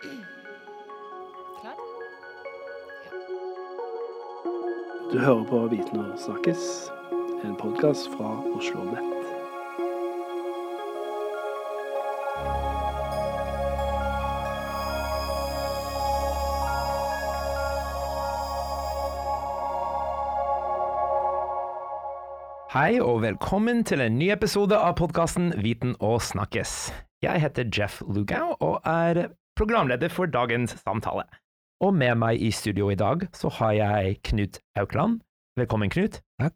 Klar? Du hører på Viten og snakkes, en podkast fra Oslo Nett. Hei og velkommen til en ny episode av podkasten Viten og snakkes. Jeg heter Jeff Lugau og er programleder for dagens samtale. Og med meg i studio i dag så har jeg Knut Aukland. Velkommen, Knut. Takk.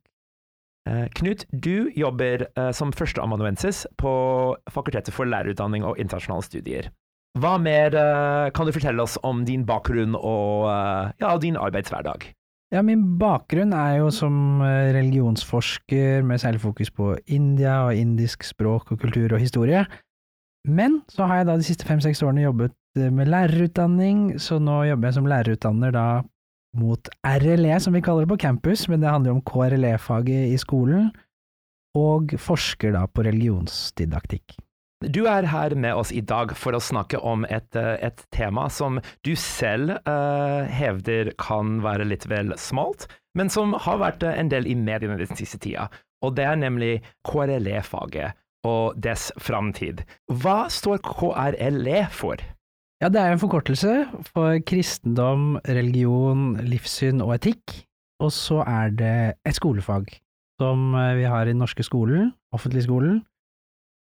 Eh, Knut, du jobber eh, som førsteamanuensis på Fakultetet for lærerutdanning og internasjonale studier. Hva mer eh, kan du fortelle oss om din bakgrunn og eh, ja, din arbeidshverdag? Ja, min bakgrunn er jo som religionsforsker med særlig fokus på India og indisk språk og kultur og historie. Men så har jeg da de siste fem-seks årene jobbet med lærerutdanning, så nå jobber jeg som lærerutdanner da mot RLE, som vi kaller det på campus, men det handler om KRLE-faget i skolen, og forsker da på religionsdidaktikk. Du er her med oss i dag for å snakke om et, eh, et tema som du selv uh, hevder kan være litt vel smalt, men som har vært eh, en del i mediene den siste tida. Og det er nemlig KRLE-faget og dess framtid. Hva står KRLE for? Ja, det er en forkortelse for kristendom, religion, livssyn og etikk, og så er det et skolefag som eh, vi har i den norske skolen, offentlig skolen,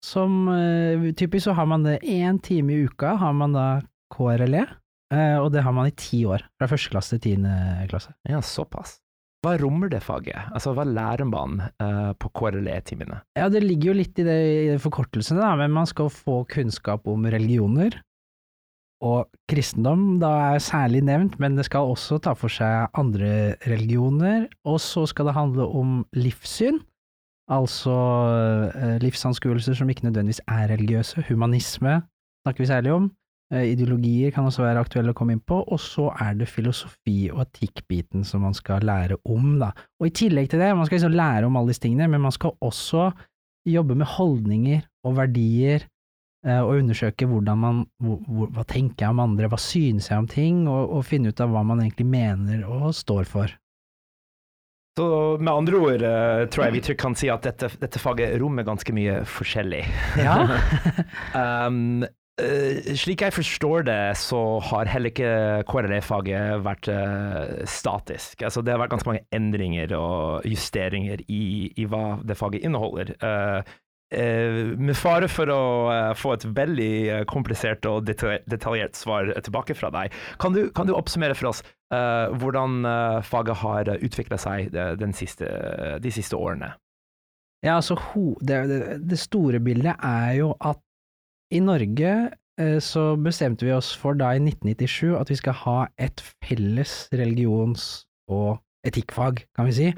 som eh, typisk så har man det én time i uka, har man da KRLE, eh, og det har man i ti år, fra første klasse til tiende klasse. Ja, såpass. Hva rommer det faget? Altså, hva lærer man eh, på KRLE-timene? Ja, det ligger jo litt i det i forkortelsene, da, men man skal få kunnskap om religioner. Og kristendom da er særlig nevnt, men det skal også ta for seg andre religioner. Og så skal det handle om livssyn, altså eh, livsanskuelser som ikke nødvendigvis er religiøse. Humanisme snakker vi særlig om. Eh, Ideologier kan også være aktuelle å komme inn på, og så er det filosofi og etikkbiten som man skal lære om, da. Og i tillegg til det, man skal liksom lære om alle disse tingene, men man skal også jobbe med holdninger og verdier, og undersøke hvordan man, hvor, hva tenker jeg om andre, hva synes jeg om ting, og, og finne ut av hva man egentlig mener og står for. Så med andre ord uh, tror jeg vi trygt kan si at dette, dette faget rommer ganske mye forskjellig. Ja, Um, uh, slik jeg forstår det, så har heller ikke KRLE-faget vært uh, statisk. Altså, det har vært ganske mange endringer og justeringer i, i hva det faget inneholder. Eh, eh, med fare for å eh, få et veldig eh, komplisert og deta detaljert svar tilbake fra deg, kan du, kan du oppsummere for oss eh, hvordan eh, faget har utvikla seg siste, de siste årene? Ja, altså det, store bildet er jo at i Norge eh, så bestemte vi oss for da i 1997 at vi skal ha et felles religions- og etikkfag, kan vi si.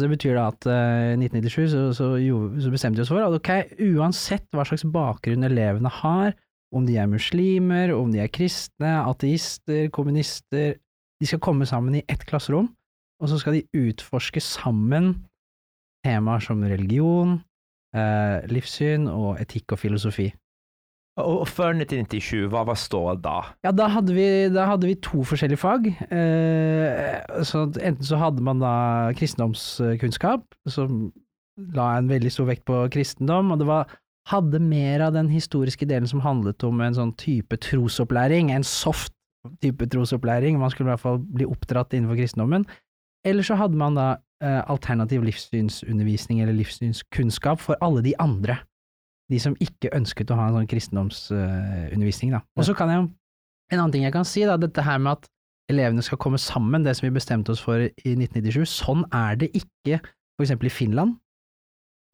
Så det betyr da at eh, i 1997 så, så, så bestemte vi oss for at ok, uansett hva slags bakgrunn elevene har, om de er muslimer, om de er kristne, ateister, kommunister, de skal komme sammen i ett klasserom, og så skal de utforske sammen temaer som religion, eh, livssyn og etikk og filosofi. Og, før 1997, hva var ståa da? Ja, da hadde vi, da hadde vi to forskjellige fag. Eh, så enten så hadde man da kristendomskunnskap, som la en veldig stor vekt på kristendom, og det var, hadde mer av den historiske delen som handlet om en sånn type trosopplæring, en soft type trosopplæring, man skulle i hvert fall bli oppdratt innenfor kristendommen. Eller så hadde man da eh, alternativ livssynsundervisning eller livssynskunnskap for alle de andre. De som ikke ønsket å ha en sånn kristendomsundervisning, da. Og så kan jeg En annen ting jeg kan si, da, dette her med at elevene skal komme sammen, det som vi bestemte oss for i 1997, sånn er det ikke for eksempel i Finland.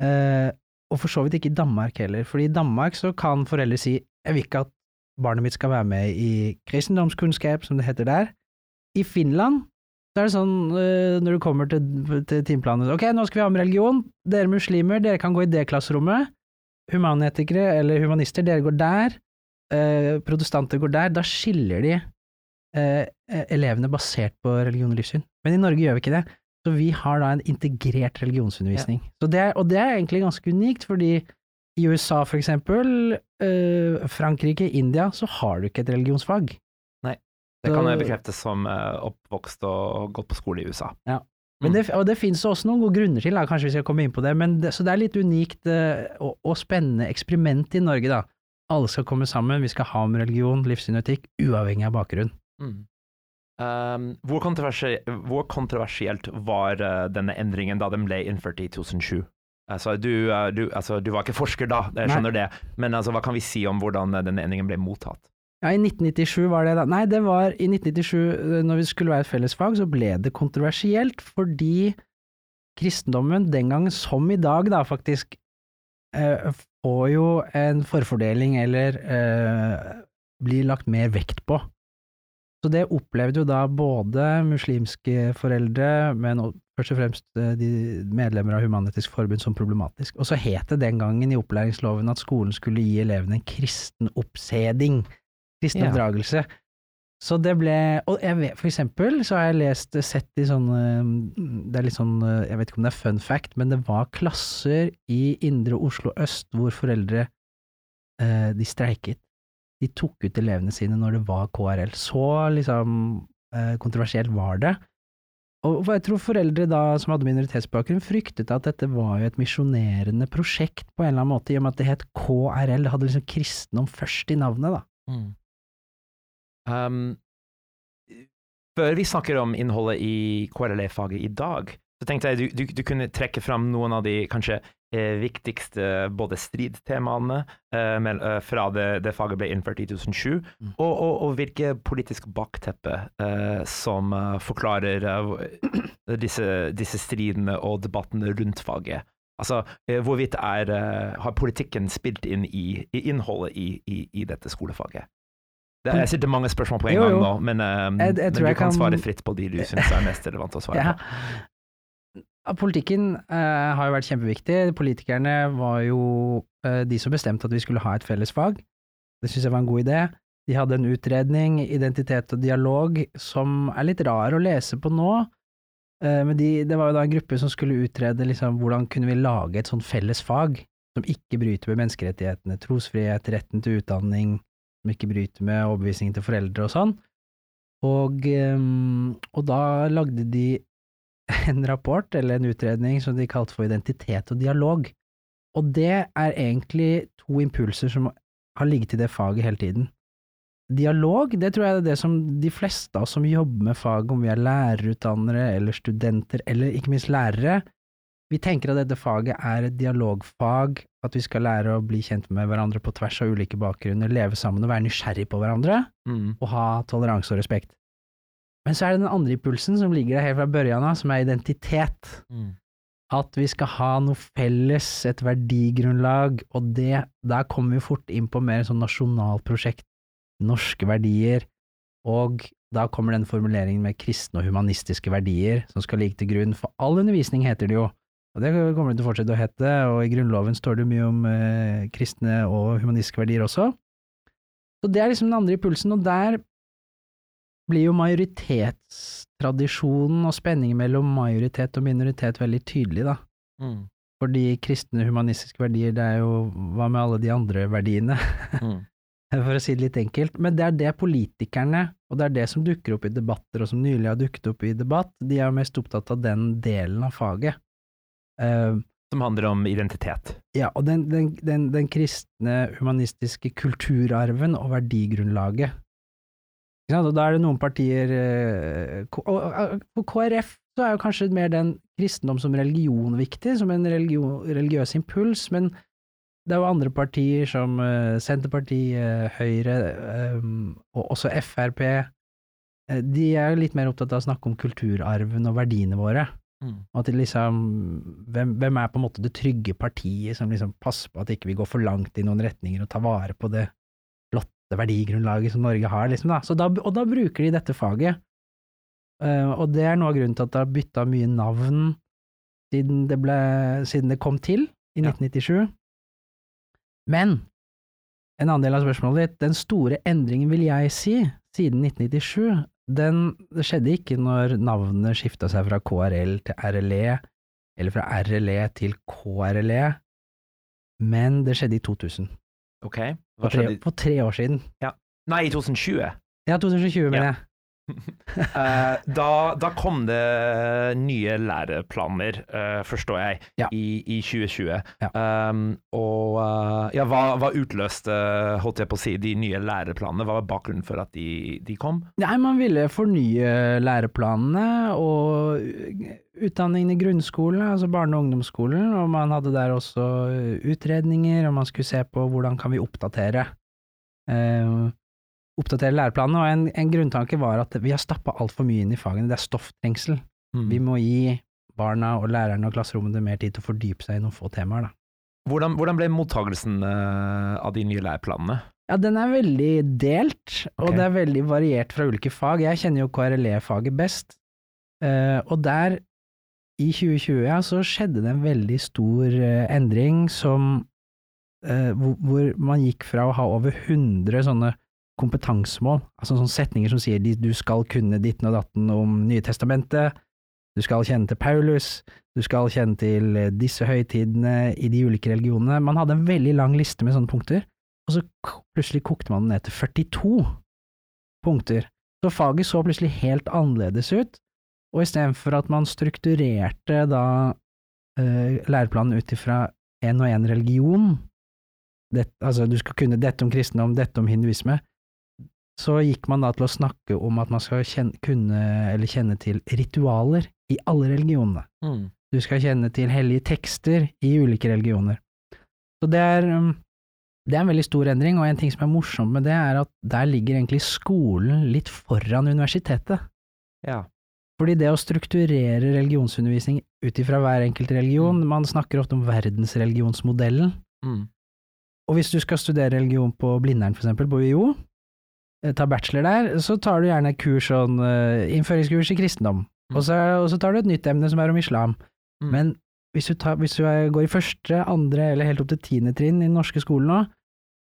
Eh, og for så vidt ikke i Danmark heller, for i Danmark så kan foreldre si jeg vil ikke at barnet mitt skal være med i kristendomskunnskap, som det heter der. I Finland så er det sånn øh, når du kommer til, til timeplanen Ok, nå skal vi ha med religion. Dere muslimer, dere kan gå i det klasserommet. Humanetikere eller humanister, dere går der. Eh, protestanter går der. Da skiller de eh, elevene basert på religion og livssyn. Men i Norge gjør vi ikke det. Så vi har da en integrert religionsundervisning. Så det er, og det er egentlig ganske unikt, fordi I USA for eksempel, eh, Frankrike, India, så har du ikke et religionsfag. Det kan jeg bekrefte som eh, oppvokst og gått på skole i USA. Men Mm. det, og det finnes også noen gode grunner til, da, kanskje vi skal komme inn på det, men det, så det er litt unikt eh, og, og spennende eksperiment i Norge, da. Alle skal komme sammen, vi skal ha om religion, livssyn og etikk, uavhengig av bakgrunn. Mm. Um, hvor, kontroversi hvor kontroversielt var eh, denne endringen da den ble innført i 2007? Altså, du, eh, du, altså, du var ikke forsker da, jeg skjønner det, men altså, hva kan vi si om hvordan denne endringen ble mottatt? Ja, i 1997 var det da. Nei, det var i 1997, eh, når vi skulle være et fellesfag, så ble det kontroversielt fordi kristendommen den gang, som i dag da, faktisk, eh, får jo en forfordeling eller eh, blir lagt mer vekt på. Så det opplevde jo da både muslimske foreldre, men først og fremst eh, de medlemmer av Human-Etisk Forbund som problematisk. Og så het det den gangen i opplæringsloven at skolen skulle gi elevene en kristen oppseding, kristen Ja. Så det ble Og jeg vet, for eksempel så har jeg lest, sett i sånne mm, Det er litt sånn eh, Jeg vet ikke om det er fun fact, men det var klasser i indre Oslo øst hvor foreldre eh, de streiket. De tok ut elevene sine når det var KRL. Så liksom eh, kontroversielt var det. Og jeg tror foreldre da som hadde minoritetsbakgrunn fryktet at dette var jo et misjonerende prosjekt på en eller annen måte, i og med at det het KRL, det hadde liksom kristendom først i navnet, da. Um, før vi snakker om innholdet i KRLE-faget i dag, så tenkte jeg du, du, du kunne trekke fram noen av de kanskje eh, viktigste både stridtemaene eh, med, eh, fra det, det faget ble innført i 2007, Mm. og, og, og hvilke politiske bakteppe eh, som eh, forklarer eh, disse, disse stridene og debattene rundt faget. Altså, hvorvidt er, har politikken spilt inn i, i innholdet i, i, i dette skolefaget? Det, jeg sitter mange spørsmål på en Jo, gang nå, men, um, Jeg- jeg men du kan kan- svare fritt på de du syns er mest relevant å svare Ja. på. Ja, Politikken uh, har jo vært kjempeviktig. Politikerne var jo uh, de som bestemte at vi skulle ha et fellesfag. Det syns jeg var en god idé. De hadde en utredning, identitet og dialog, som er litt rar å lese på nå. Uh, men de, det var jo da en gruppe som skulle utrede liksom, hvordan kunne vi lage et sånt felles fag som ikke bryter med menneskerettighetene, trosfrihet, retten til utdanning, som ikke bryter med overbevisningen til foreldre og sånn. Og, ehm, og da lagde de en rapport, eller en utredning, som de kalte for identitet og dialog. Og det er egentlig to impulser som har ligget i det faget hele tiden. Dialog, det tror jeg er det som de fleste av oss som jobber med faget, om vi er lærerutdannere eller studenter, eller ikke minst lærere, vi tenker at dette faget er et dialogfag, at vi skal lære å bli kjent med hverandre på tvers av ulike bakgrunner, leve sammen og være nysgjerrig på hverandre Mm. og ha toleranse og respekt. Men så er det den andre impulsen som ligger der helt fra børjan av, som er identitet. Mm. At vi skal ha noe felles, et verdigrunnlag, og det, der kommer vi fort inn på mer sånn nasjonalt prosjekt, norske verdier, og da kommer den formuleringen med kristne og humanistiske verdier som skal ligge til grunn for all undervisning, heter det jo. Og det kommer det til å fortsette å hete, og i Grunnloven står det mye om eh, kristne og humanistiske verdier også. Så det er liksom den andre impulsen, og der blir jo majoritetstradisjonen og spenningen mellom majoritet og minoritet veldig tydelig, da. Mm. Fordi kristne humanistiske verdier, det er jo hva med alle de andre verdiene, Mm. for å si det litt enkelt. Men det er det politikerne, og det er det som dukker opp i debatter, og som nylig har dukket opp i debatt, de er jo mest opptatt av den delen av faget. Eh, Som handler om identitet. ja, og den, den, den, den kristne humanistiske kulturarven og verdigrunnlaget. Og da er det noen partier eh, og, på KrF så er jo kanskje mer den kristendom som religion viktig, som en religion, religiøs impuls, men det er jo andre partier som eh, Senterpartiet, Høyre, eh, og også Frp. eh, de er jo litt mer opptatt av å snakke om kulturarven og verdiene våre. Mm. At liksom hvem, hvem er på en måte det trygge partiet som liksom passer på at ikke vi går for langt i noen retninger og tar vare på det flotte verdigrunnlaget som Norge har, liksom da. Så da og da bruker de dette faget. Uh, og det er noe av grunnen til at det har bytta mye navn siden det, ble, siden det kom til i Ja. 1997. Men en annen del av spørsmålet ditt, den store endringen vil jeg si, siden 1997, den det skjedde ikke når navnet skifta seg fra KRL til RLE, eller fra RLE til KRLE. men det skjedde i 2000. Ok. Hva på tre, skjedde? for tre år siden. Nei, i 2020. Ja, 2020, mener Ja. jeg. Eh, da, da kom det nye læreplaner, eh, forstår jeg, Ja. i, i 2020. Ja. Um, og eh, ja, hva, hva utløste, holdt jeg på å si, de nye læreplanene? Hva var bakgrunnen for at de, de kom? Nei, man ville fornye læreplanene og utdanningen i grunnskolen, altså barne- og ungdomsskolen, og man hadde der også utredninger, og man skulle se på hvordan kan vi oppdatere eh, oppdatere læreplanene, og en, en grunntanke var at vi har stappa altfor mye inn i fagene, det er stofftrengsel. Mm. Vi må gi barna og lærerne og klasserommene mer tid til å fordype seg i noen få temaer, da. Hvordan, hvordan ble mottagelsen eh, av de nye læreplanene? Ja, den er veldig delt, og det er veldig variert fra ulike fag. Jeg kjenner jo KRLE-faget best, uh, og der, i 2020, ja, så skjedde det en veldig stor uh, endring som uh, hvor, hvor man gikk fra å ha over 100 sånne kompetansemål, altså sånne setninger som sier du skal kunne ditten og datten om Nye testamentet, du skal kjenne til Paulus, du skal kjenne til eh, disse høytidene i de ulike religionene. Man hadde en veldig lang liste med sånne punkter, og så plutselig kokte man den ned til 42 punkter. Så faget så plutselig helt annerledes ut, og istedenfor at man strukturerte da eh, læreplanen ut ifra en og en religion, det, altså du skal kunne dette om kristendom, dette om hinduisme, så gikk man da til å snakke om at man skal kjenne, kunne eller kjenne til ritualer i alle religionene. Mm. Du skal kjenne til hellige tekster i ulike religioner. Så det er, um, det er en veldig stor endring, og en ting som er morsomt med det, er at der ligger egentlig skolen litt foran universitetet. Ja. Fordi det å strukturere religionsundervisning ut ifra hver enkelt religion, man snakker ofte om verdensreligionsmodellen, Mm. og hvis du skal studere religion på Blindern for eksempel, på UiO, eh, ta bachelor der, så tar du gjerne kurs sånn, innføringskurs i kristendom, Mm. og, så, og så tar du et nytt emne som er om islam. Mm. Men hvis du, tar, hvis du er, går i første, andre eller helt opp til tiende trinn i den norske skolen nå,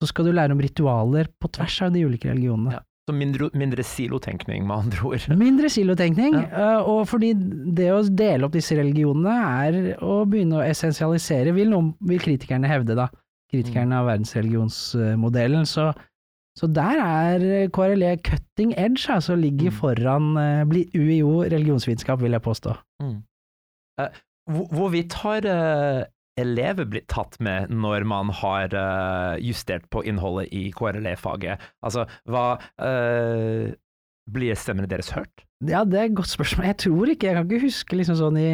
så skal du lære om ritualer på tvers av de ulike religionene. Ja. Så mindre, mindre silotenkning, med andre ord. Mindre silotenkning, Ja. eh, og fordi det å dele opp disse religionene er å begynne å essensialisere, vil, noen, vil kritikerne hevde da, kritikerne av verdensreligionsmodellen, så, så der er KRLE cutting edge, altså ligger Mm. foran eh, bli- UiO religionsvitenskap, vil jeg påstå. Mm. Eh, hvorvidt har eh, elever blitt tatt med når man har eh, justert på innholdet i KRLE-faget? Altså, hva eh, Blir stemmene deres hørt? Ja, det er et godt spørsmål. Jeg tror ikke, jeg kan ikke huske liksom sånn i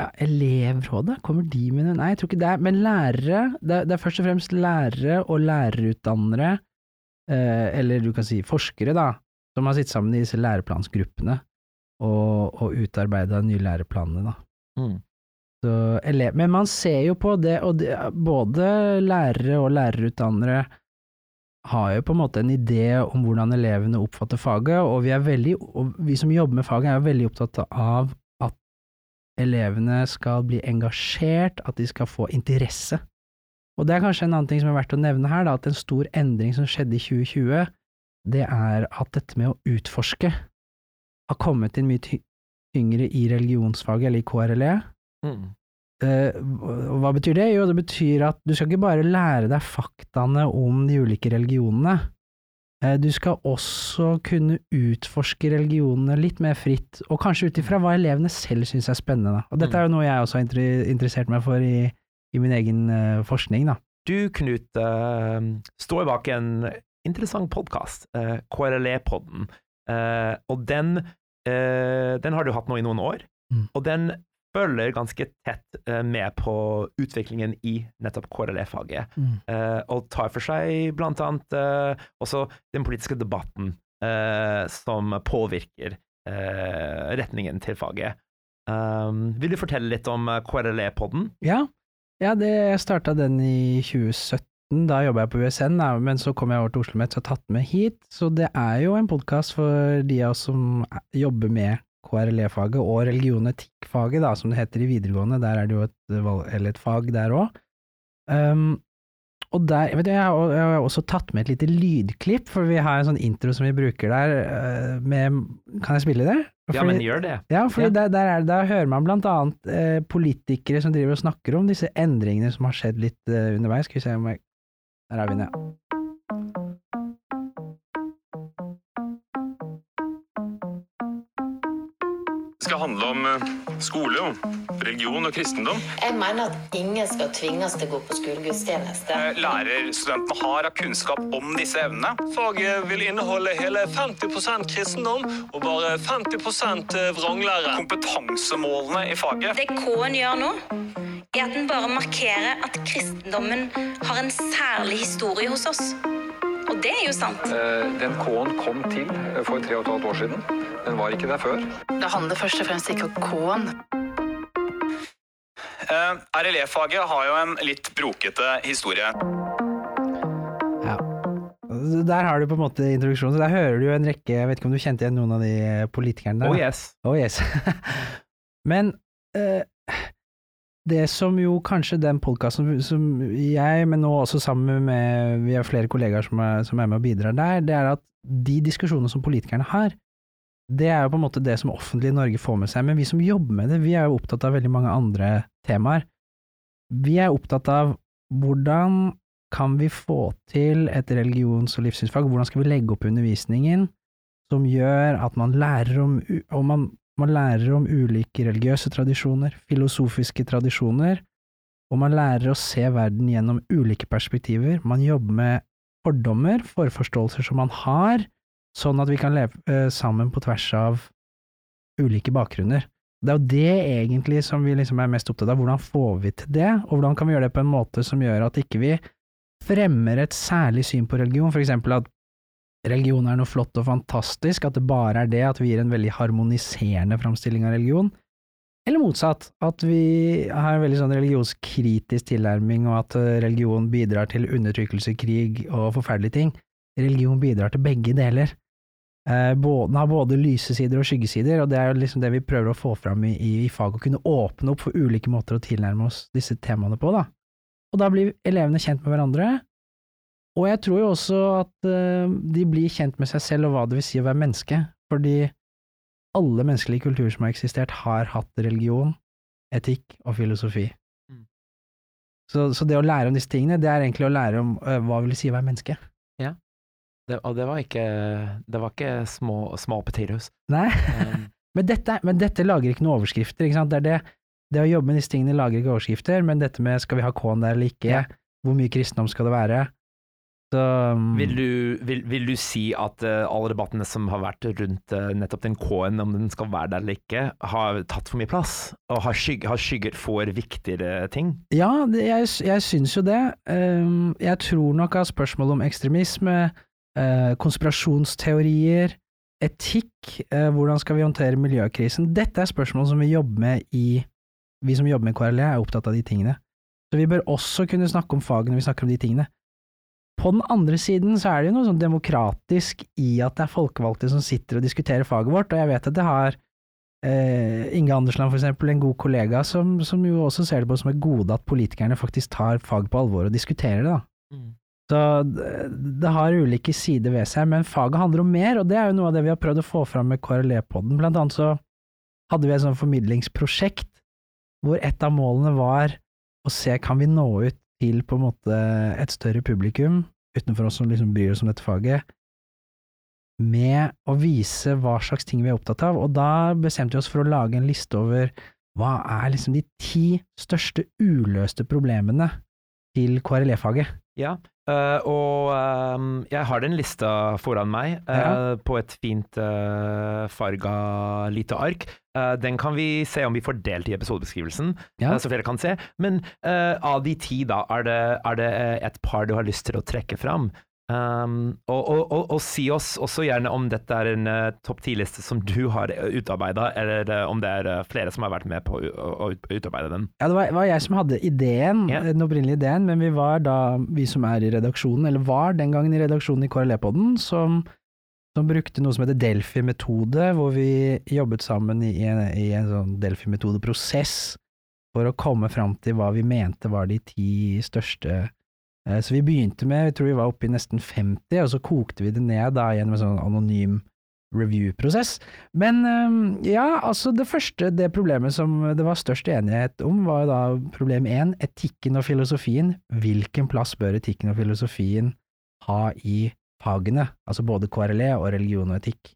ja, elevrådet, kommer de med noe? Nei, jeg tror ikke det. er- Men lærere, det er, det er først og fremst lærere og lærerutdannere, eh, eller du kan si forskere, da, som har sittet sammen i disse læreplansgruppene og, og utarbeida nye læreplanene, da. Mm. Så elev, men man ser jo på det, og det, både lærere og lærerutdannere har jo på en måte en idé om hvordan elevene oppfatter faget, og vi veldig, og vi som jobber med faget er jo veldig opptatt av elevene skal bli engasjert, at de skal få interesse. Og det er kanskje en annen ting som er verdt å nevne her, da, at en stor endring som skjedde i 2020, det er at dette med å utforske har kommet inn mye ty- tyngre i religionsfaget, eller i KRLE. Mm. Uh, hva betyr det? Jo, det betyr at du skal ikke bare lære deg faktaene om de ulike religionene. Eh, du skal også kunne utforske religionene litt mer fritt, og kanskje ut ifra hva elevene selv syns er spennende. Og dette er jo noe jeg også har interessert meg for i, i min egen eh, forskning, da. Du, Knut, eh, står bak en interessant podkast, KRLE-podden, og den, den har du hatt nå i noen år, Mm. og den følger ganske tett eh, med på utviklingen i nettopp KRLE-faget. eh, og tar for seg blant annet eh, også den politiske debatten som påvirker retningen til faget. Um, vil du fortelle litt om KRLE-podden? Ja, ja det, jeg starta den i 2017. Da jobba jeg på USN, men så kom jeg over til Oslo Met og tatt med hit. Så det er jo en podkast for de av oss som er- jobber med KRLE-faget og religion-etikk-faget da, som det heter i videregående. Der er det jo et, valg- eller et fag der òg. Um, Og der, vet du, jeg, har, jeg har også tatt med et lite lydklipp, for vi har en sånn intro som vi bruker der eh, med Kan jeg spille det? Ja, men gjør det. Ja, for Ja. Der, der, er, der hører man blant annet eh, politikere som driver og snakker om disse endringene som har skjedd litt eh, underveis. Skal vi se om jeg Der er vi nede. Det skal handle om eh, skole, og religion og kristendom. Jeg mener at ingen skal tvinges til å gå på skolegudstjeneste. Lærerstudentene har av kunnskap om disse evnene. Faget vil inneholde hele 50% kristendom og bare 50% vranglære. Kompetansemålene i faget. Det K-en gjør nå, er at den bare markerer at kristendommen har en særlig historie hos oss. Det er jo sant. Eh, Den K-en kom til eh, for tre og et halvt år siden. Den var ikke der før. Det handler først og fremst ikke om K-en. Eh, RLE-faget har jo en litt brokete historie. Ja. Der har du på en måte introduksjonen. Der hører du jo en rekke Jeg vet ikke om du kjente igjen noen av de politikerne der? Oh yes. Oh yes. Men eh, det som jo kanskje den podkasten som jeg, men nå også sammen med Vi har flere kollegaer som er, som er med og bidrar der, det er at de diskusjonene som politikerne har, det er jo på en måte det som offentlige Norge får med seg. Men vi som jobber med det, vi er jo opptatt av veldig mange andre temaer. Vi er opptatt av hvordan kan vi få til et religions- og livssynsfag, hvordan skal vi legge opp undervisningen som gjør at man lærer om, og man, man lærer om ulike religiøse tradisjoner, filosofiske tradisjoner, og man lærer å se verden gjennom ulike perspektiver. Man jobber med fordommer, forforståelser som man har, sånn at vi kan leve eh, sammen på tvers av ulike bakgrunner. Det er jo det egentlig som vi liksom er mest opptatt av, hvordan får vi til det, og hvordan kan vi gjøre det på en måte som gjør at ikke vi fremmer et særlig syn på religion, for eksempel at religion er noe flott og fantastisk, at det bare er det, at vi gir en veldig harmoniserende framstilling av religion, eller motsatt, at vi har en veldig sånn religionskritisk tilnærming, og at eh, religion bidrar til undertrykkelse, krig og forferdelige ting. Religion bidrar til begge deler. Eh, den har både lyse sider og skyggesider, og det er jo liksom det vi prøver å få fram i, i, faget, å kunne åpne opp for ulike måter å tilnærme oss disse temaene på, da. Og da blir elevene kjent med hverandre, og jeg tror jo også at eh, de blir kjent med seg selv og hva det vil si å være menneske, fordi alle menneskelige kulturer som har eksistert, har hatt religion, etikk og filosofi. Mm. Så, så det å lære om disse tingene, det er egentlig å lære om uh, hva vil det si å være menneske. Det, og det var ikke, det var ikke små, små potatoes. Nei, Um, men dette, men dette lager ikke noen overskrifter, ikke sant. Det er det, det å jobbe med disse tingene lager ikke overskrifter, men dette med skal vi ha K-en der eller ikke, Ja. hvor mye kristendom skal det være, så um, vil, du, vil, vil du si at uh, alle debattene som har vært rundt uh, nettopp den K-en, om den skal være der eller ikke, har tatt for mye plass? Og har, skyg, har skygget for viktigere ting? Ja, det, jeg, jeg syns jo det. Um, jeg tror nok at spørsmål om ekstremisme, uh, konspirasjonsteorier, etikk, hvordan skal vi håndtere miljøkrisen, dette er spørsmål som vi jobber med i Vi som jobber med KRLE, er opptatt av de tingene. Så vi bør også kunne snakke om fagene vi snakker om de tingene. På den andre siden så er det jo noe sånn demokratisk i at det er folkevalgte som sitter og diskuterer faget vårt, og jeg vet at det har eh, Inge Andersland for eksempel, en god kollega som, som jo også ser det på som et gode at politikerne faktisk tar faget på alvor og diskuterer det, da. Så det, det har ulike sider ved seg, men faget handler om mer, og det er jo noe av det vi har prøvd å få fram med KRLE-podden. Blant annet så hadde vi et sånt formidlingsprosjekt hvor et av målene var å se kan vi nå ut til på en måte et større publikum utenfor oss som liksom bryr oss om dette faget, med å vise hva slags ting vi er opptatt av, og da bestemte vi oss for å lage en liste over hva er liksom de ti største uløste problemene til KRLE-faget. Ja, eh, og ehm, jeg har den lista foran meg eh, Ja. på et fint uh, farga lite ark. Eh, den kan vi se om vi får delt i episodebeskrivelsen, Ja. uh, så flere kan se. Men uh, av de ti, da, er det, er det et par du har lyst til å trekke fram? Um, og, og, og, og si oss også gjerne om dette er en uh, topp ti-liste som du har utarbeida, eller om det er flere som har vært med på å utarbeide den. Ja, det var, var jeg som hadde ideen, yeah. den opprinnelige ideen, men vi var da, vi som er i redaksjonen, eller var den gangen i redaksjonen i KRLE-podden, som, som brukte noe som heter Delphi-metode, hvor vi jobbet sammen i en, i en sånn Delphi-metodeprosess for å komme fram til hva vi mente var de ti største Eh, Så vi begynte med, jeg tror vi var oppe i nesten 50, og så kokte vi det ned da gjennom en sånn anonym review-prosess. Men eh, ja, altså det første, det problemet som det var størst enighet om, var da problem én, etikken og filosofien. Hvilken plass bør etikken og filosofien ha i fagene, altså både KRLE og religion og etikk?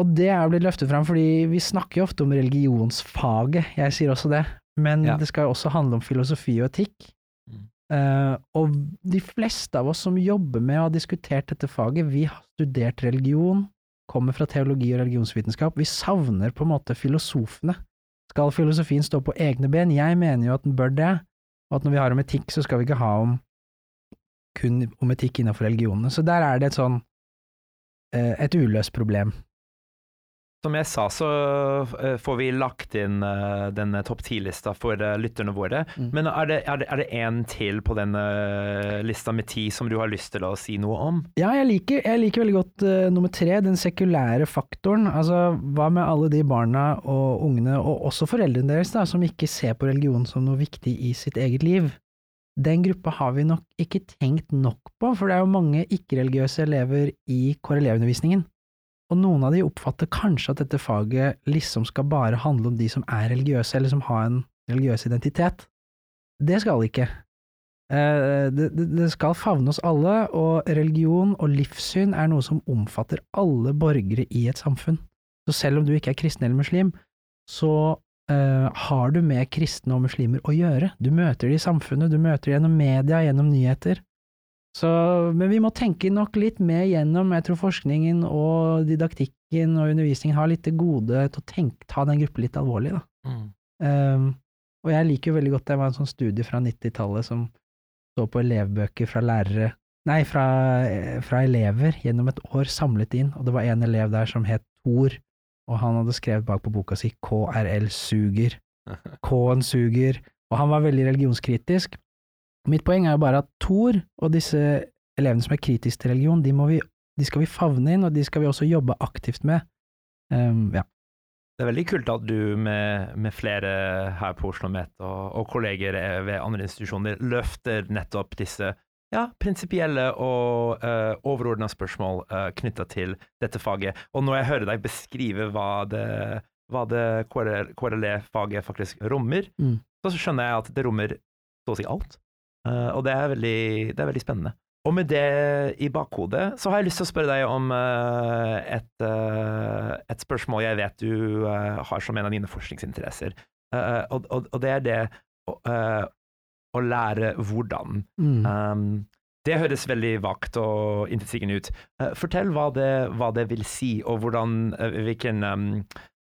Og det er blitt løftet fram fordi vi snakker jo ofte om religionsfaget, jeg sier også det, men Ja. det skal jo også handle om filosofi og etikk. Mm. Eh, og de fleste av oss som jobber med og har diskutert dette faget, vi har studert religion, kommer fra teologi og religionsvitenskap, vi savner på en måte filosofene. Skal filosofien stå på egne ben? Jeg mener jo at den bør det, og at når vi har om etikk, så skal vi ikke ha om kun om etikk innenfor religionene. Så der er det et sånn eh, et uløst problem. Som jeg sa, så eh, får vi lagt inn eh, denne topp ti-lista for lytterne våre. Mm. Men er det, er, det, er det en til på denne lista med ti som du har lyst til å si noe om? Ja, jeg liker, jeg liker veldig godt uh, nummer tre, den sekulære faktoren. Altså, hva med alle de barna og ungene, og også foreldrene deres, da, som ikke ser på religion som noe viktig i sitt eget liv? Den gruppa har vi nok ikke tenkt nok på, for det er jo mange ikke-religiøse elever i KRLE-undervisningen. Og noen av de oppfatter kanskje at dette faget liksom skal bare handle om de som er religiøse, eller som har en religiøs identitet. Det skal det ikke. Eh, Det, skal favne oss alle, og religion og livssyn er noe som omfatter alle borgere i et samfunn. Så selv om du ikke er kristen eller muslim, så eh, har du med kristne og muslimer å gjøre. Du møter dem i samfunnet, du møter dem gjennom media, gjennom nyheter. Så, men vi må tenke nok litt mer gjennom, jeg tror forskningen og didaktikken og undervisningen har litt til gode til å tenke, ta den gruppen litt alvorlig, da. Um, og jeg liker jo veldig godt, det var en sånn studie fra 90-tallet som så på elevbøker fra lærere, nei, fra, eh, fra elever gjennom et år samlet inn, og det var en elev der som het Thor, og han hadde skrevet bak på boka si KRL suger, K-en suger, og han var veldig religionskritisk. Mitt poeng er jo bare at Thor og disse elevene som er kritiske til religion, de, må vi, de skal vi favne inn, og de skal vi også jobbe aktivt med. Um, ja. Det er veldig kult at du med, med flere her på Oslo Met og, og kolleger eh, ved andre institusjoner løfter nettopp disse ja, prinsipielle og uh, overordna spørsmål uh, knytta til dette faget. Og når jeg hører deg beskrive hva det, hva det KRLE-faget faktisk rommer, Mm. så skjønner jeg at det rommer så å si alt. Uh, og det er, veldig, det er veldig spennende. Og med det i bakhodet, så har jeg lyst til å spørre deg om uh, et, uh, et spørsmål jeg vet du eh, har som en av dine forskningsinteresser. Eh, og, og, og det er det eh, lære hvordan. Mm. Um, det høres veldig vagt og intetsigende ut. Uh, fortell hva det, hva det vil si, og hvordan, uh, hvilken um,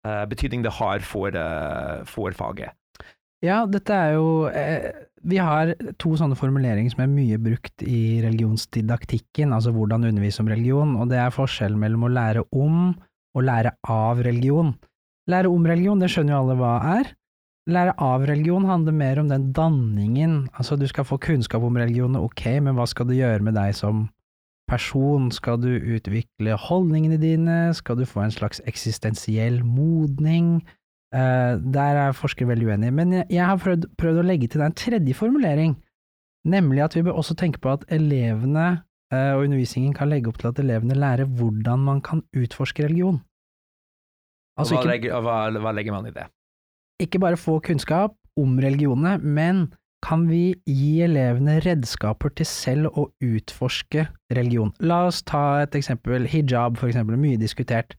uh, betydning det har for, for faget. Ja, dette er jo Vi har to sånne formuleringer som er mye brukt i religionsdidaktikken, altså hvordan undervise om religion, og det er forskjellen mellom å lære om og lære av religion. Lære om religion, det skjønner jo alle hva er. Lære av religion handler mer om den danningen, altså du skal få kunnskap om religion, ok, men hva skal det gjøre med deg som person? Skal du utvikle holdningene dine? Skal du få en slags eksistensiell modning? Uh, der er forskere veldig uenige, men jeg, jeg har prøvd, prøvd å legge til deg en tredje formulering, nemlig at vi bør også tenke på at elevene uh, og undervisningen kan legge opp til at elevene lærer hvordan man kan utforske religion. Altså hva, legger, hva, hva legger man i det? Ikke bare få kunnskap om religionene, men kan vi gi elevene redskaper til selv å utforske religion? La oss ta et eksempel, hijab for eksempel, mye diskutert.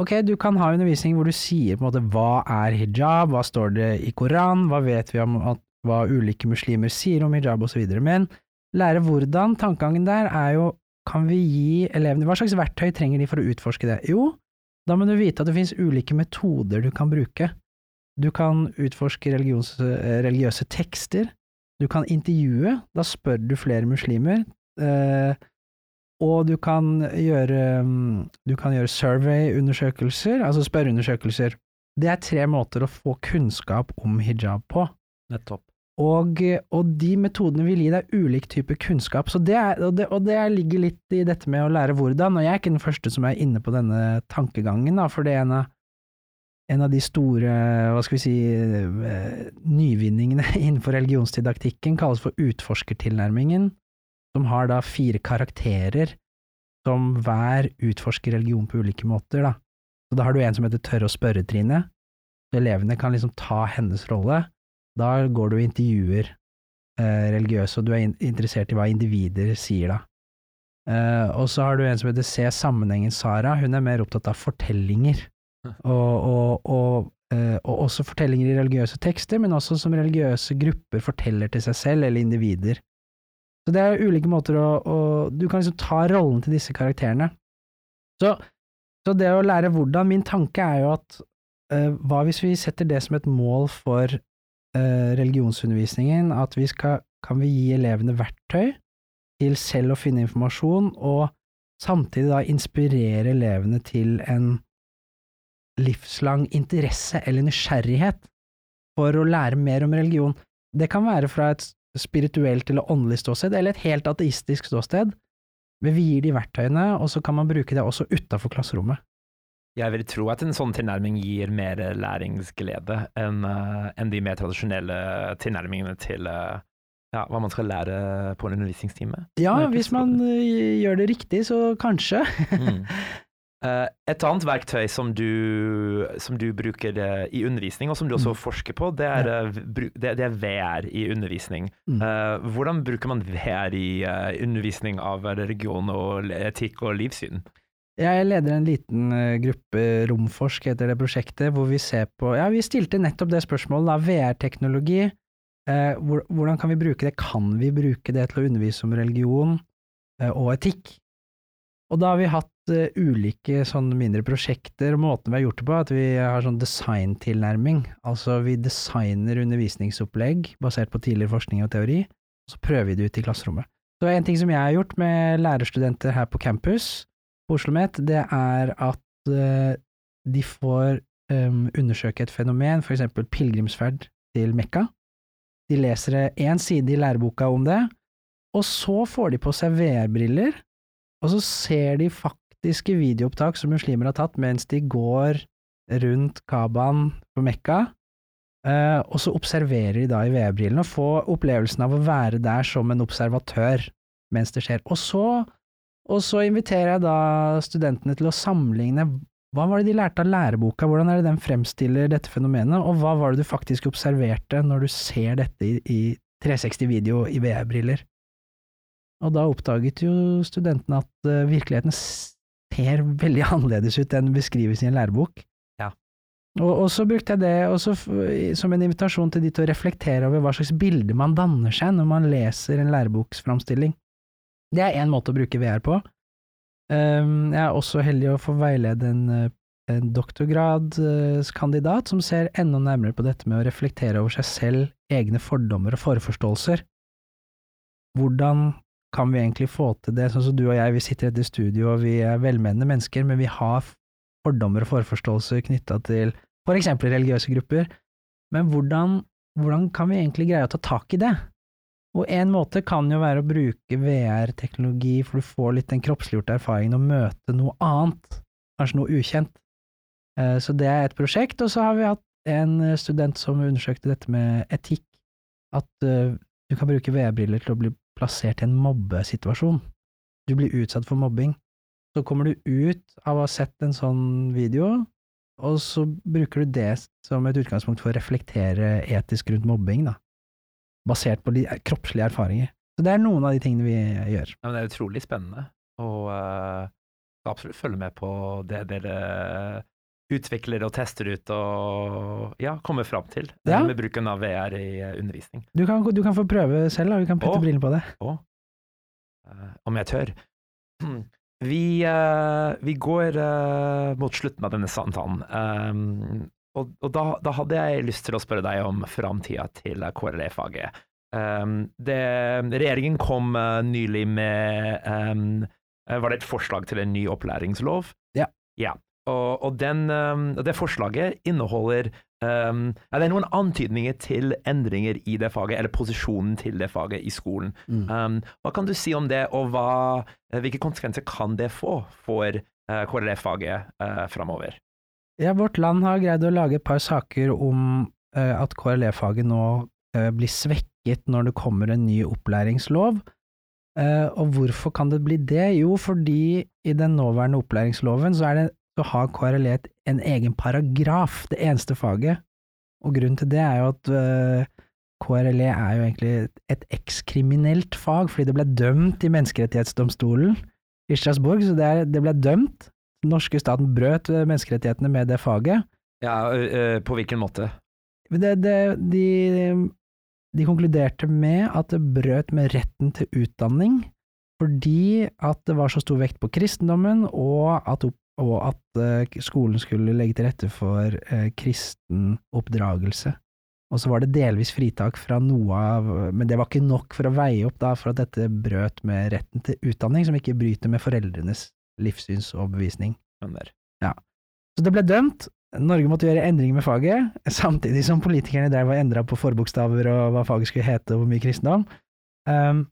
Ok, du kan ha undervisning hvor du sier på en måte hva er hijab, hva står det i Koran, hva vet vi om at, hva ulike muslimer sier om hijab osv., men lære hvordan, tankegangen der er jo kan vi gi elevene, hva slags verktøy trenger de for å utforske det? Jo, da må du vite at det finnes ulike metoder du kan bruke. Du kan utforske eh, religiøse tekster, du kan intervjue, da spør du flere muslimer, eh, og du kan gjøre, mm, du kan gjøre survey-undersøkelser, altså spørreundersøkelser. Det er tre måter å få kunnskap om hijab på. Nettopp. Og, og de metodene vil gi deg ulik type kunnskap, så det er, og, det, og det ligger litt i dette med å lære hvordan, og jeg er ikke den første som er inne på denne tankegangen, da, for det ene en av de store, hva skal vi si, eh, nyvinningene innenfor religionsdidaktikken kalles for utforskertilnærmingen, som har da fire karakterer som hver utforsker religion på ulike måter, da. Så da har du en som heter Tørre å spørre-Trine, elevene kan liksom ta hennes rolle. Da går du og intervjuer eh, religiøse, og du er in interessert i hva individer sier da. Eh, og så har du en som heter Se sammenhengen Sara, hun er mer opptatt av fortellinger, og, og, og, eh, og også fortellinger i religiøse tekster, men også som religiøse grupper forteller til seg selv, eller individer. Så det er ulike måter å, å Du kan liksom ta rollen til disse karakterene. Så, så det å lære hvordan Min tanke er jo at uh, hva hvis vi setter det som et mål for uh, religionsundervisningen, at vi skal Kan vi gi elevene verktøy til selv å finne informasjon, og samtidig da inspirere elevene til en livslang interesse eller nysgjerrighet for å lære mer om religion. Det kan være fra et spirituelt eller åndelig ståsted, eller et helt ateistisk ståsted. Men vi gir de verktøyene, og så kan man bruke det også utafor klasserommet. Jeg vil tro at en sånn tilnærming gir mer læringsglede enn en de mer tradisjonelle tilnærmingene til eh, ja, hva man skal lære på en undervisningstime. Ja, hvis man eh, gjør det riktig, så kanskje. Mm. Eh, et annet verktøy som du, som du bruker eh, i undervisning, og som du også forsker på, det er, eh, det, det er VR i undervisning. Mm. Hvordan bruker man VR i undervisning av religion og etikk og livssyn? Jeg leder en liten gruppe, Romforsk heter det prosjektet, hvor vi ser på Ja, vi stilte nettopp det spørsmålet. VR-teknologi. Hvordan kan vi bruke det? Kan vi bruke det til å undervise om religion og etikk? Og da har vi hatt eh, ulike sånn mindre prosjekter, og måten vi har gjort det på, at vi har sånn designtilnærming. Altså, vi designer undervisningsopplegg basert på tidligere forskning og teori, og så prøver vi det ut i klasserommet. Så en ting som jeg har gjort med lærerstudenter her på campus, på OsloMet, det er at eh, de får um, undersøke et fenomen, for eksempel pilegrimsferd til Mekka. De leser én side i læreboka om det, og så får de på seg VR-briller, og så ser de faktiske videoopptak som muslimer har tatt mens de går rundt Kabaen på Mekka, eh, og så observerer de da i VR-brillene og får opplevelsen av å være der som en observatør mens det skjer. Og så og så inviterer jeg da studentene til å sammenligne hva var det de lærte av læreboka, hvordan er det den fremstiller dette fenomenet, og hva var det du faktisk observerte når du ser dette i, i 360-video i VR-briller. Og da oppdaget jo studentene at eh, virkeligheten ser veldig annerledes ut enn beskrives i en lærebok. Ja. Og, og så brukte jeg det også som en invitasjon til de til å reflektere over hva slags bilde man danner seg når man leser en læreboksframstilling. Det er én måte å bruke VR på. Um, jeg er også heldig å få veilede en, eh, en doktorgradskandidat som ser enda nærmere på dette med å reflektere over seg selv, egne fordommer og forforståelser. Hvordan kan vi egentlig få til det, sånn som du og jeg, vi sitter i dette studio og vi er velmenende mennesker, men vi har fordommer og forforståelser knytta til for eksempel religiøse grupper, men hvordan, hvordan kan vi egentlig greie å ta tak i det? Og en måte kan jo være å bruke VR-teknologi, for du får litt den kroppsliggjorte erfaringen å møte noe annet, kanskje noe ukjent. Eh, Så det er et prosjekt, og så har vi hatt en student som undersøkte dette med etikk, at eh, du kan bruke VR-briller til å bli plassert i en mobbesituasjon. Du blir utsatt for mobbing. Så kommer du ut av å ha sett en sånn video, og så bruker du det som et utgangspunkt for å reflektere etisk rundt mobbing, da basert på de kroppslige erfaringer. Så det er noen av de tingene vi gjør. Ja, det er utrolig spennende, og uh, skal absolutt følge med på det dere utvikler og tester ut og ja, kommer fram til Ja. med bruken av VR i eh, undervisning. Du kan, du kan få prøve selv, da. Vi kan putte og, brillene på det. Eh, om jeg tør. Vi, uh, vi går uh, mot slutten av denne samtalen. Um, og og da, da hadde jeg lyst til å spørre deg om framtida til KRLE-faget. Um, det- regjeringen kom nylig med um, Var det et forslag til en ny opplæringslov? Ja. ja. Og, og den, um, og det forslaget inneholder um, ja, Det er noen antydninger til endringer i det faget, eller posisjonen til det faget i skolen. Mm. Um, hva kan du si om det, og hva, eh, hvilke konsekvenser kan det få for uh, KrLF-faget uh, framover? Ja, Vårt Land har greid å lage et par saker om uh, at KrLF-faget nå uh, blir svekket når det kommer en ny opplæringslov. Uh, og hvorfor kan det bli det? Jo, fordi i den nåværende opplæringsloven så, er det, så har KRLE en egen paragraf, det eneste faget. Og grunnen til det er jo at uh, KRLE er jo egentlig et, ekskriminelt fag, fordi det ble dømt i Menneskerettighetsdomstolen i Strasbourg, så det, er, det ble dømt den norske staten brøt eh, menneskerettighetene med det faget. Ja, ø, ø, på hvilken måte? Det, det, de, de konkluderte med at det brøt med retten til utdanning, fordi at det var så stor vekt på kristendommen, og at, opp- og at eh, skolen skulle legge til rette for eh, kristen oppdragelse. Og så var det delvis fritak fra noe av Men det var ikke nok for å veie opp da for at dette brøt med retten til utdanning, som ikke bryter med foreldrenes livssynsoverbevisning. Ja. Så det ble dømt. Norge måtte gjøre endringer med faget, samtidig som politikerne drev og endra på forbokstaver og hva faget skulle hete og hvor mye kristendom. Um,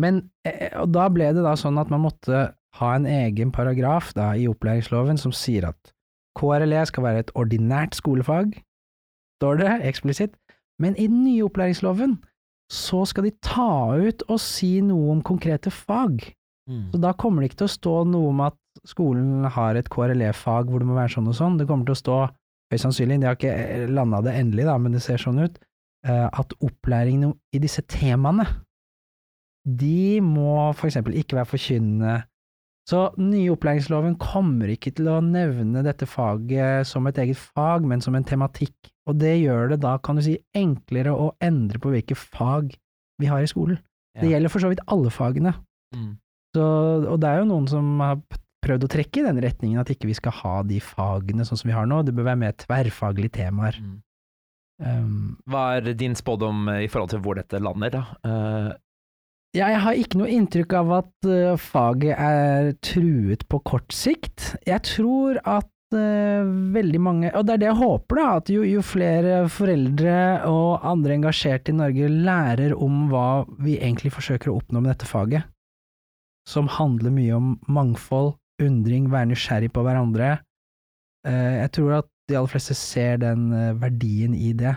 men, eh, og da ble det da sånn at man måtte ha en egen paragraf da i opplæringsloven som sier at KRLE skal være et ordinært skolefag, står det eksplisitt, men i den nye opplæringsloven så skal de ta ut og si noe om konkrete fag. Så da kommer det ikke til å stå noe om at skolen har et KRLE-fag hvor det må være sånn og sånn. Det kommer til å stå, høyst sannsynlig, de har ikke landa det endelig, da, men det ser sånn ut, eh, at opplæringen i disse temaene, de må for eksempel ikke være forkynnende. Så den nye opplæringsloven kommer ikke til å nevne dette faget som et eget fag, men som en tematikk. Og det gjør det da, kan du si, enklere å endre på hvilke fag vi har i skolen. Det gjelder for så vidt alle fagene. Mm. Så, og det er jo noen som har prøvd å trekke i den retningen at ikke vi skal ha de fagene sånn som vi har nå, det bør være mer tverrfaglige temaer. Mm. Um, Hva er din spådom i forhold til hvor dette lander, da? Eh, ja, jeg har ikke noe inntrykk av at uh, faget er truet på kort sikt. Jeg tror at uh, veldig mange, og det er det jeg håper, da, at jo, jo flere foreldre og andre engasjerte i Norge lærer om hva vi egentlig forsøker å oppnå med dette faget, som handler mye om mangfold, undring, være nysgjerrig på hverandre. Eh, jeg tror at de aller fleste ser den eh, verdien i det.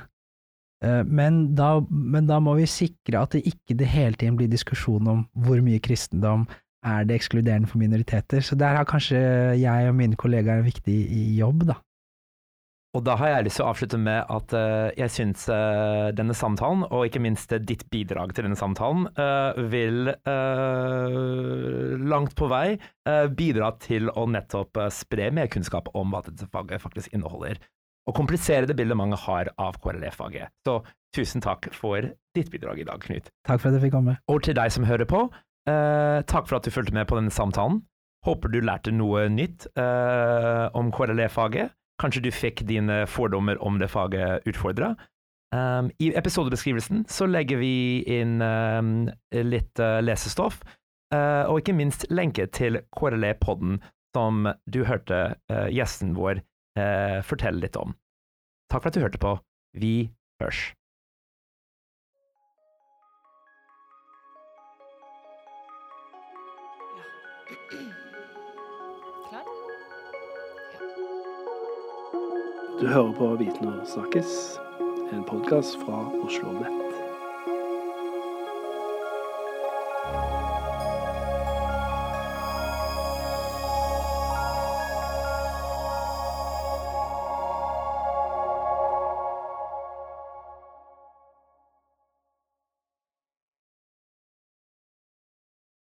Eh, Men da, men da må vi sikre at det ikke det hele tiden blir diskusjon om hvor mye kristendom er det ekskluderende for minoriteter. Så der har kanskje jeg og mine kollegaer en viktig jobb, da. Og da har jeg lyst til å avslutte med at eh, jeg syns eh, denne samtalen, og ikke minst ditt bidrag til denne samtalen, vil langt på vei bidra til å nettopp spre mer kunnskap om hva dette faget faktisk inneholder, og komplisere det bildet mange har av KRLE-faget. Så tusen takk for ditt bidrag i dag, Knut. Takk for at jeg fikk komme. Og til deg som hører på, eh, takk for at du fulgte med på denne samtalen. Håper du lærte noe nytt eh, om KRLE-faget. Kanskje du fikk dine fordommer om det faget utfordra. Um, I episodebeskrivelsen så legger vi inn um, litt uh, lesestoff, uh, og ikke minst lenke til KRLE-podden som du hørte uh, gjesten vår eh, fortelle litt om. Takk for at du hørte på. Vi hørs. Du hører på Viten og snakkes, en podkast fra Oslo Nett.